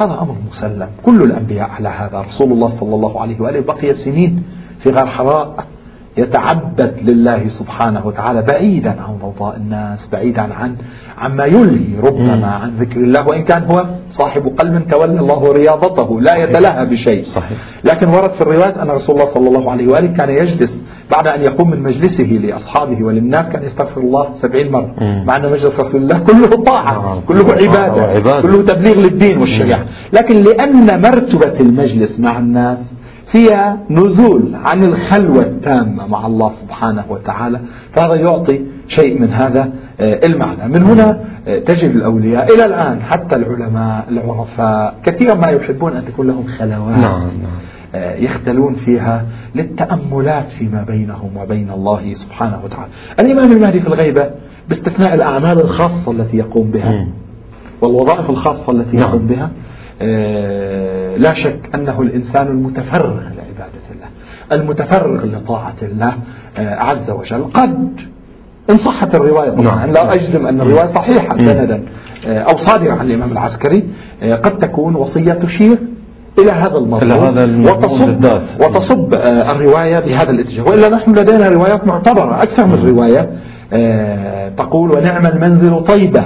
S2: هذا أمر مسلم. كل الأنبياء على هذا. رسول الله صلى الله عليه وآله بقي سنين في غار حراء. يتعبد لله سبحانه وتعالى بعيدا عن ضوضاء الناس بعيدا عن عما يلهي ربما. عن ذكر الله وإن كان هو صاحب قلب تولى الله رياضته لا يتلهى بشيء
S1: صحيح.
S2: لكن ورد في الروايات أن رسول الله صلى الله عليه وآله كان يجلس بعد أن يقوم من مجلسه لأصحابه وللناس كان يستغفر الله سبعين مرة. مع أن مجلس رسول الله كله طاعة
S1: نعم.
S2: كله عبادة. كله تبليغ للدين والشريعة لكن لأن مرتبة المجلس مع الناس فيها نزول عن الخلوة التامة مع الله سبحانه وتعالى فهذا يعطي شيء من هذا آه، المعنى من هنا آه، تجد الأولياء إلى الآن حتى العلماء العرفاء كثيرا ما يحبون أن تكون لهم خلوات
S1: نعم نعم
S2: آه، يختلون فيها للتأملات فيما بينهم وبين الله سبحانه وتعالى الإمام المهدي في الغيبة باستثناء الأعمال الخاصة التي يقوم بها. والوظائف الخاصة التي
S1: نعم.
S2: يقوم بها آه، لا شك أنه الإنسان المتفرغ لعبادة الله المتفرغ لطاعة الله آه، عز وجل قد إن صحت الرواية طبعا
S1: نعم.
S2: لا أجزم أن الرواية صحيحة سندا آه، أو صادرة عن الإمام العسكري آه، قد تكون وصية تشير إلى هذا المضمون
S1: المضمون
S2: وتصب. وتصب آه، الرواية بهذا الاتجاه وإلا نحن لدينا روايات معتبرة أكثر من رواية آه، تقول ونعم المنزل طيبة.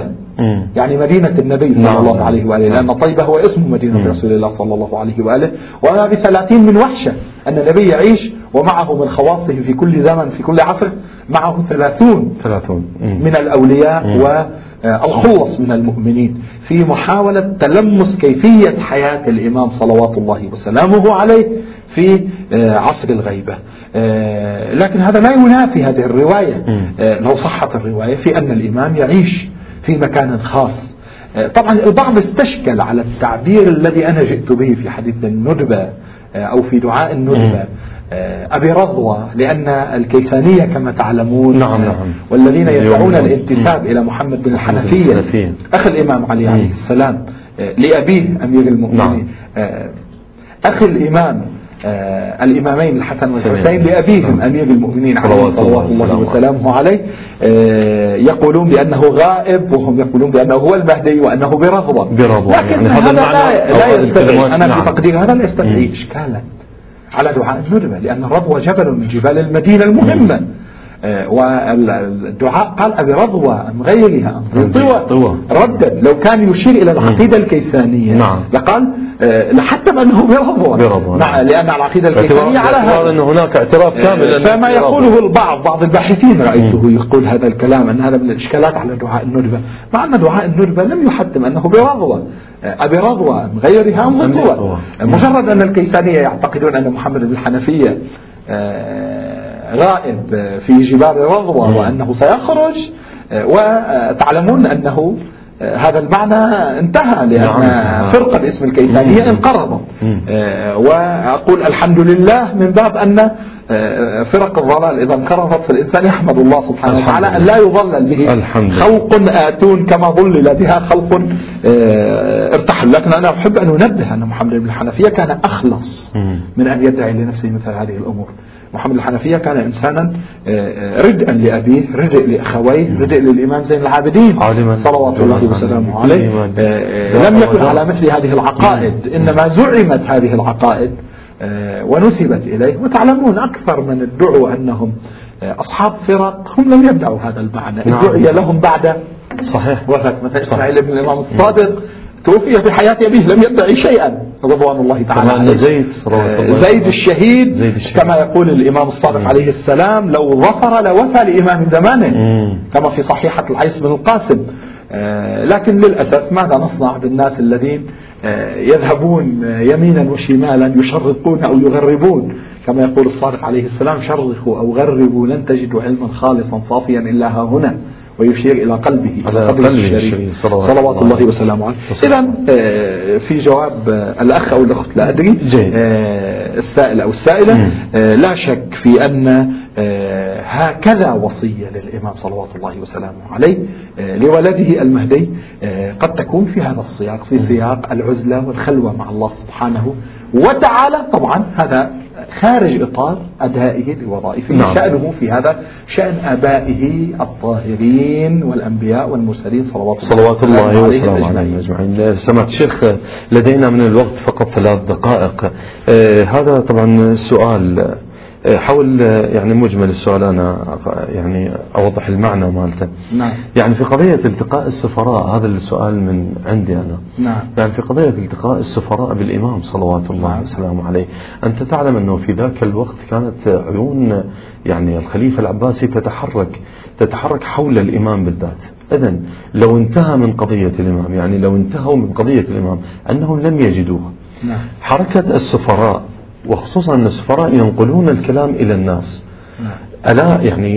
S2: يعني مدينة النبي صلى
S1: نعم.
S2: الله عليه وآله لأن طيبة هو اسم مدينة رسول الله صلى الله عليه وآله. وما بثلاثين من وحشة أن النبي يعيش ومعه من خواصه في كل زمن في كل عصر معه ثلاثون
S1: ثلاثون.
S2: من الأولياء والخلص من المؤمنين. في محاولة تلمس كيفية حياة الإمام صلوات الله وسلامه عليه في آه، عصر الغيبة. آه، لكن هذا لا ينافي هذه الرواية. آه، لو صحت الرواية في أن الإمام يعيش. في مكان خاص آه، طبعا البعض استشكل على التعبير الذي أنا جئت به في حديث الندبة آه، أو في دعاء الندبة آه، أبي رضوى لأن الكيسانية كما تعلمون
S1: نعم، نعم.
S2: والذين يدعون
S1: اليوم-
S2: الانتساب إلى محمد بن الحنفية
S1: الحنفية.
S2: أخ الإمام علي عليه السلام لأبيه أمير المؤمنين
S1: نعم.
S2: آه، أخ الإمام آه، الإمامين الحسن والحسين
S1: سلام.
S2: لأبيهم أمير المؤمنين عليه
S1: صلوات الله وسلامه
S2: عليه. آه، يقولون بأنه غائب وهم يقولون بأنه هو المهدي وأنه برغبة
S1: برغبة.
S2: لكن
S1: يعني هذا
S2: لا, لا يستدعي أنا
S1: نعم.
S2: في تقدير هذا لا يستدعي إشكالا على دعاء الندبة لأن الرضوة جبل من جبال المدينة المهمة. آه، والدعاء قال أبي رضوى أم غيرها طوى. ردد لو كان يشير إلى العقيدة الكيسانية.
S1: نعم.
S2: لقال آه، لحتم أنه برضوى
S1: برضوى، نعم.
S2: لأن العقيدة الكيسانية على هذا.
S1: أن هناك اعتراف كامل أن
S2: فما يقوله. البعض بعض الباحثين رأيته يقول هذا الكلام أن هذا من الإشكالات على دعاء الندبة. مع أن دعاء الندبة لم يحتم أنه برضوى أبي رضوى أم غيرها أم. مجرد أن الكيسانية يعتقدون أن محمد بن الحنفية آه، غائب في جبال رضوى وأنه سيخرج آه، وتعلمون أنه آه، هذا المعنى انتهى لأن
S1: نعم،.
S2: فرقة باسم الكيسانية انقرضت آه، وأقول الحمد لله من باب أن آه، فرق الضلال إذا انقرضت فالإنسان يحمد الله سبحانه وتعالى أن. لا يضلل به
S1: الحمد.
S2: خلق آتون كما ضلل بها خلق آه، ارتحل لكن أنا أحب أن أنبه أن محمد بن الحنفية كان أخلص. من أن يدعي لنفسه مثل هذه الأمور محمد الحنفية كان إنسانا آه، ردءا لأبيه ردء لأخويه ردء للإمام زين العابدين صلوات الله وسلامه عليه. آه، آه، لم يكن على مثل هذه العقائد إنما زعمت هذه العقائد آه، ونسبت إليه. وتعلمون أكثر من ادعوا أنهم آه، أصحاب فرق هم لم يدعوا هذا المعنى
S1: نعم.
S2: ادعي لهم بعد
S1: صحيح.
S2: وفاة. مثلا إسماعيل بن الإمام الصادق توفي في حياة أبيه لم يدعي شيئا رضوان الله تعالى عليه.
S1: زيد الله
S2: زيد الشهيد
S1: زيد الشهيد.
S2: كما يقول الإمام الصادق عليه السلام لو ظفر لوفى لإمام زمانه
S1: مم.
S2: كما في صحيحة العيس بن القاسم آه، لكن للأسف ماذا نصنع بالناس الذين آه، يذهبون آه، يمينا وشمالا يشرقون أو يغربون كما يقول الصادق عليه السلام شرقوا أو غربوا لن تجدوا علما خالصا صافيا إلا ها هنا ويشير إلى قلبه
S1: على
S2: قلبه
S1: قلبه
S2: الشريف
S1: صلوات
S2: صلوات
S1: الله
S2: وسلامه عليه. إذا آه، في جواب آه، الأخ أو الأخت لا أدري. آه، السائل أو السائلة. لا شك في أن هكذا وصية للإمام صلوات الله وسلامه عليه لولده المهدي قد تكون في هذا السياق في سياق العزلة والخلوة مع الله سبحانه وتعالى. طبعا هذا خارج إطار أدائه لوظائفه
S1: نعم.
S2: شأنه في هذا شأن آبائه الطاهرين والأنبياء والمرسلين صلوات
S1: صلوات الله وسلامه عليهم أجمعين. سمعت الشيخ لدينا من الوقت فقط ثلاث دقائق. آه، هذا طبعا سؤال. آه، حول آه، يعني مجمل السؤال أنا يعني أوضح المعنى مالته.
S2: نعم.
S1: يعني في قضية التقاء السفراء هذا السؤال من عندي أنا.
S2: نعم.
S1: يعني في قضية التقاء السفراء بالإمام صلوات الله وسلامه عليه أنت تعلم أنه في ذاك الوقت كانت عيون يعني الخليفة العباسي تتحرك تتحرك حول الإمام بالذات. إذا لو انتهى من قضية الإمام يعني لو انتهوا من قضية الإمام أنهم لم يجدوها.
S2: نعم.
S1: حركة السفراء وخصوصا أن السفراء ينقلون الكلام إلى الناس.
S2: نعم.
S1: ألا يعني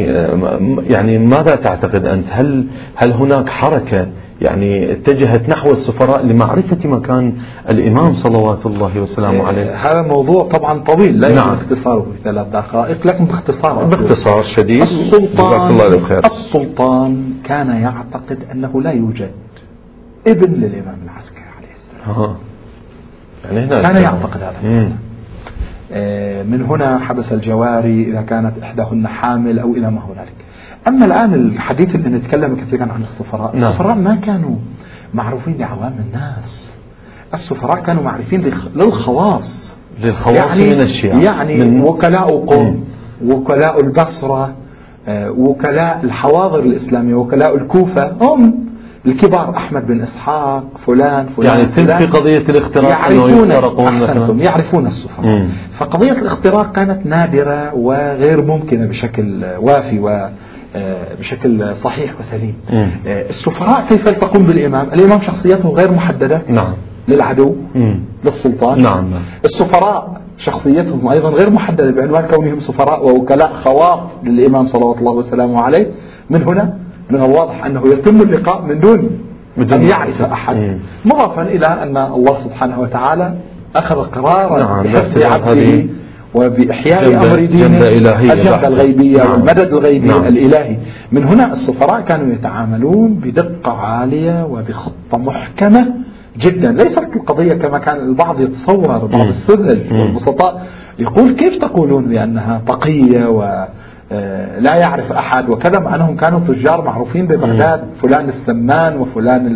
S1: يعني ماذا تعتقد أنت؟ هل هل هناك حركة يعني اتجهت نحو السفراء لمعرفة مكان الإمام صلوات الله وسلامه عليه؟
S2: هذا موضوع طبعا طويل لا يمكن
S1: نعم.
S2: اختصاره في ثلاث دقائق لكن باختصار
S1: باختصار شديد.
S2: السلطان
S1: الله
S2: السلطان كان يعتقد أنه لا يوجد ابن للإمام العسكري عليه السلام.
S1: ها. يعني هنا
S2: كان يعتقد هذا. آه، من هنا حبس الجواري إذا كانت إحداهن حامل أو إلى ما هنالك. أما الآن الحديث اللي نتكلم كثيرا عن السفراء نعم. السفراء ما كانوا معروفين لعوام الناس. السفراء كانوا معروفين للخواص.
S1: للخواص يعني من الشيعة
S2: يعني من وكلاء قوم وكلاء البصرة آه، وكلاء الحواضر الإسلامية وكلاء الكوفة هم الكبار أحمد بن إسحاق فلان فلان
S1: يعني
S2: في
S1: قضية الاختراق
S2: يعرفون أحسنتم يعرفون السفراء فقضية الاختراق كانت نادرة وغير ممكنة بشكل وافي و آه، بشكل صحيح وسليم. مم. السفراء كيف يلتقون بالإمام؟ الإمام شخصيته غير محددة
S1: نعم.
S2: للعدو مم. للسلطان.
S1: نعم
S2: السفراء شخصيتهم أيضا غير محددة بعنوان كونهم سفراء ووكلاء خواص للإمام صلوات الله وسلامه عليه. من هنا؟ من الواضح أنه يتم اللقاء من دون أن يعرف أحد. مضافا إلى أن الله سبحانه وتعالى أخذ قرارا نعم بحفظ عبده وبإحياء أمر دينه الجهة الغيبية نعم. والمدد الغيبي نعم. الإلهي. من هنا السفراء كانوا يتعاملون بدقة عالية وبخطة محكمة جدا. ليست القضية كما كان البعض يتصور بعض السذج والبسطاء. يقول كيف تقولون بأنها آه، لا يعرف أحد وكذا مع أنهم كانوا تجار معروفين ببغداد فلان السمان وفلان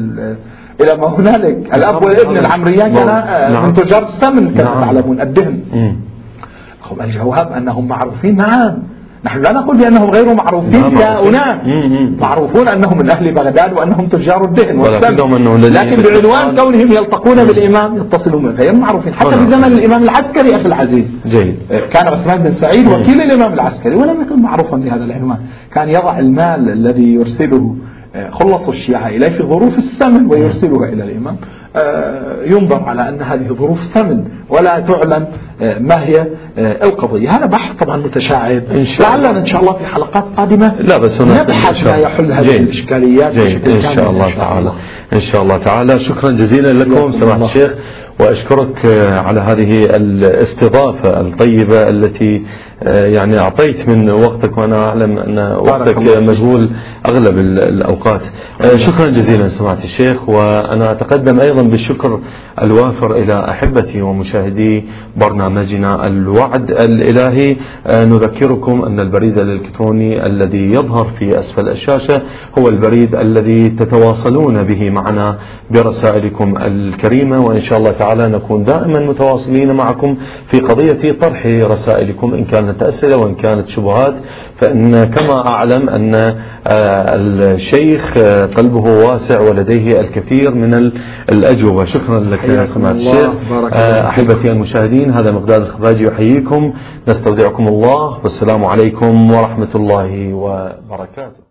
S2: إلى ما هنالك. الأب والابن العمريان كان آه، نعم. من تجار السمن كما نعم. تعلمون الدهن. الجواب أنهم معروفين نعم. نحن لا نقول بأنهم غير معروفين كأناس معروفون أنهم من أهل بغداد وأنهم تجار الدهن لكن بعنوان كونهم يلتقون بالإمام يتصلون غير معروفين. حتى في زمن الإمام العسكري أخي العزيز.
S1: جيد.
S2: كان عثمان بن سعيد وكيل الإمام العسكري ولم يكن معروفا بهذا العنوان. كان يضع المال الذي يرسله خلص الشيعة إليه في ظروف السمن ويرسلها إلى الإمام. آه، ينظر على أن هذه ظروف سمن ولا تعلم آه، ما هي آه، القضية. هذا بحث طبعا متشعب. لعلنا إن شاء الله في حلقات قادمة
S1: لا بس
S2: نبحث ما يحل هذه الإشكاليات
S1: إن شاء الله تعالى. إن شاء الله تعالى. شكرا جزيلا لكم سماحة الشيخ. وأشكرك على هذه الاستضافة الطيبة التي يعني أعطيت من وقتك وأنا أعلم أن وقتك مشغول أغلب الأوقات. آه، شكرا جزيلا سماحة الشيخ وأنا أتقدم أيضا بالشكر الوافر إلى أحبتي ومشاهدي برنامجنا الوعد الإلهي. آه، نذكركم أن البريد الإلكتروني الذي يظهر في أسفل الشاشة هو البريد الذي تتواصلون به معنا برسائلكم الكريمة وإن شاء الله تعالى نكون دائما متواصلين معكم في قضية طرح رسائلكم إن كانت أسئلة وإن كانت شبهات فإن كما أعلم أن آه، الشيخ آه، قلبه واسع ولديه الكثير من الأجوبة. شكرا لك يا سماحة الشيخ. آه، أحبتي المشاهدين هذا مقدار الخفاجي يحييكم. نستودعكم الله. والسلام عليكم ورحمة الله وبركاته.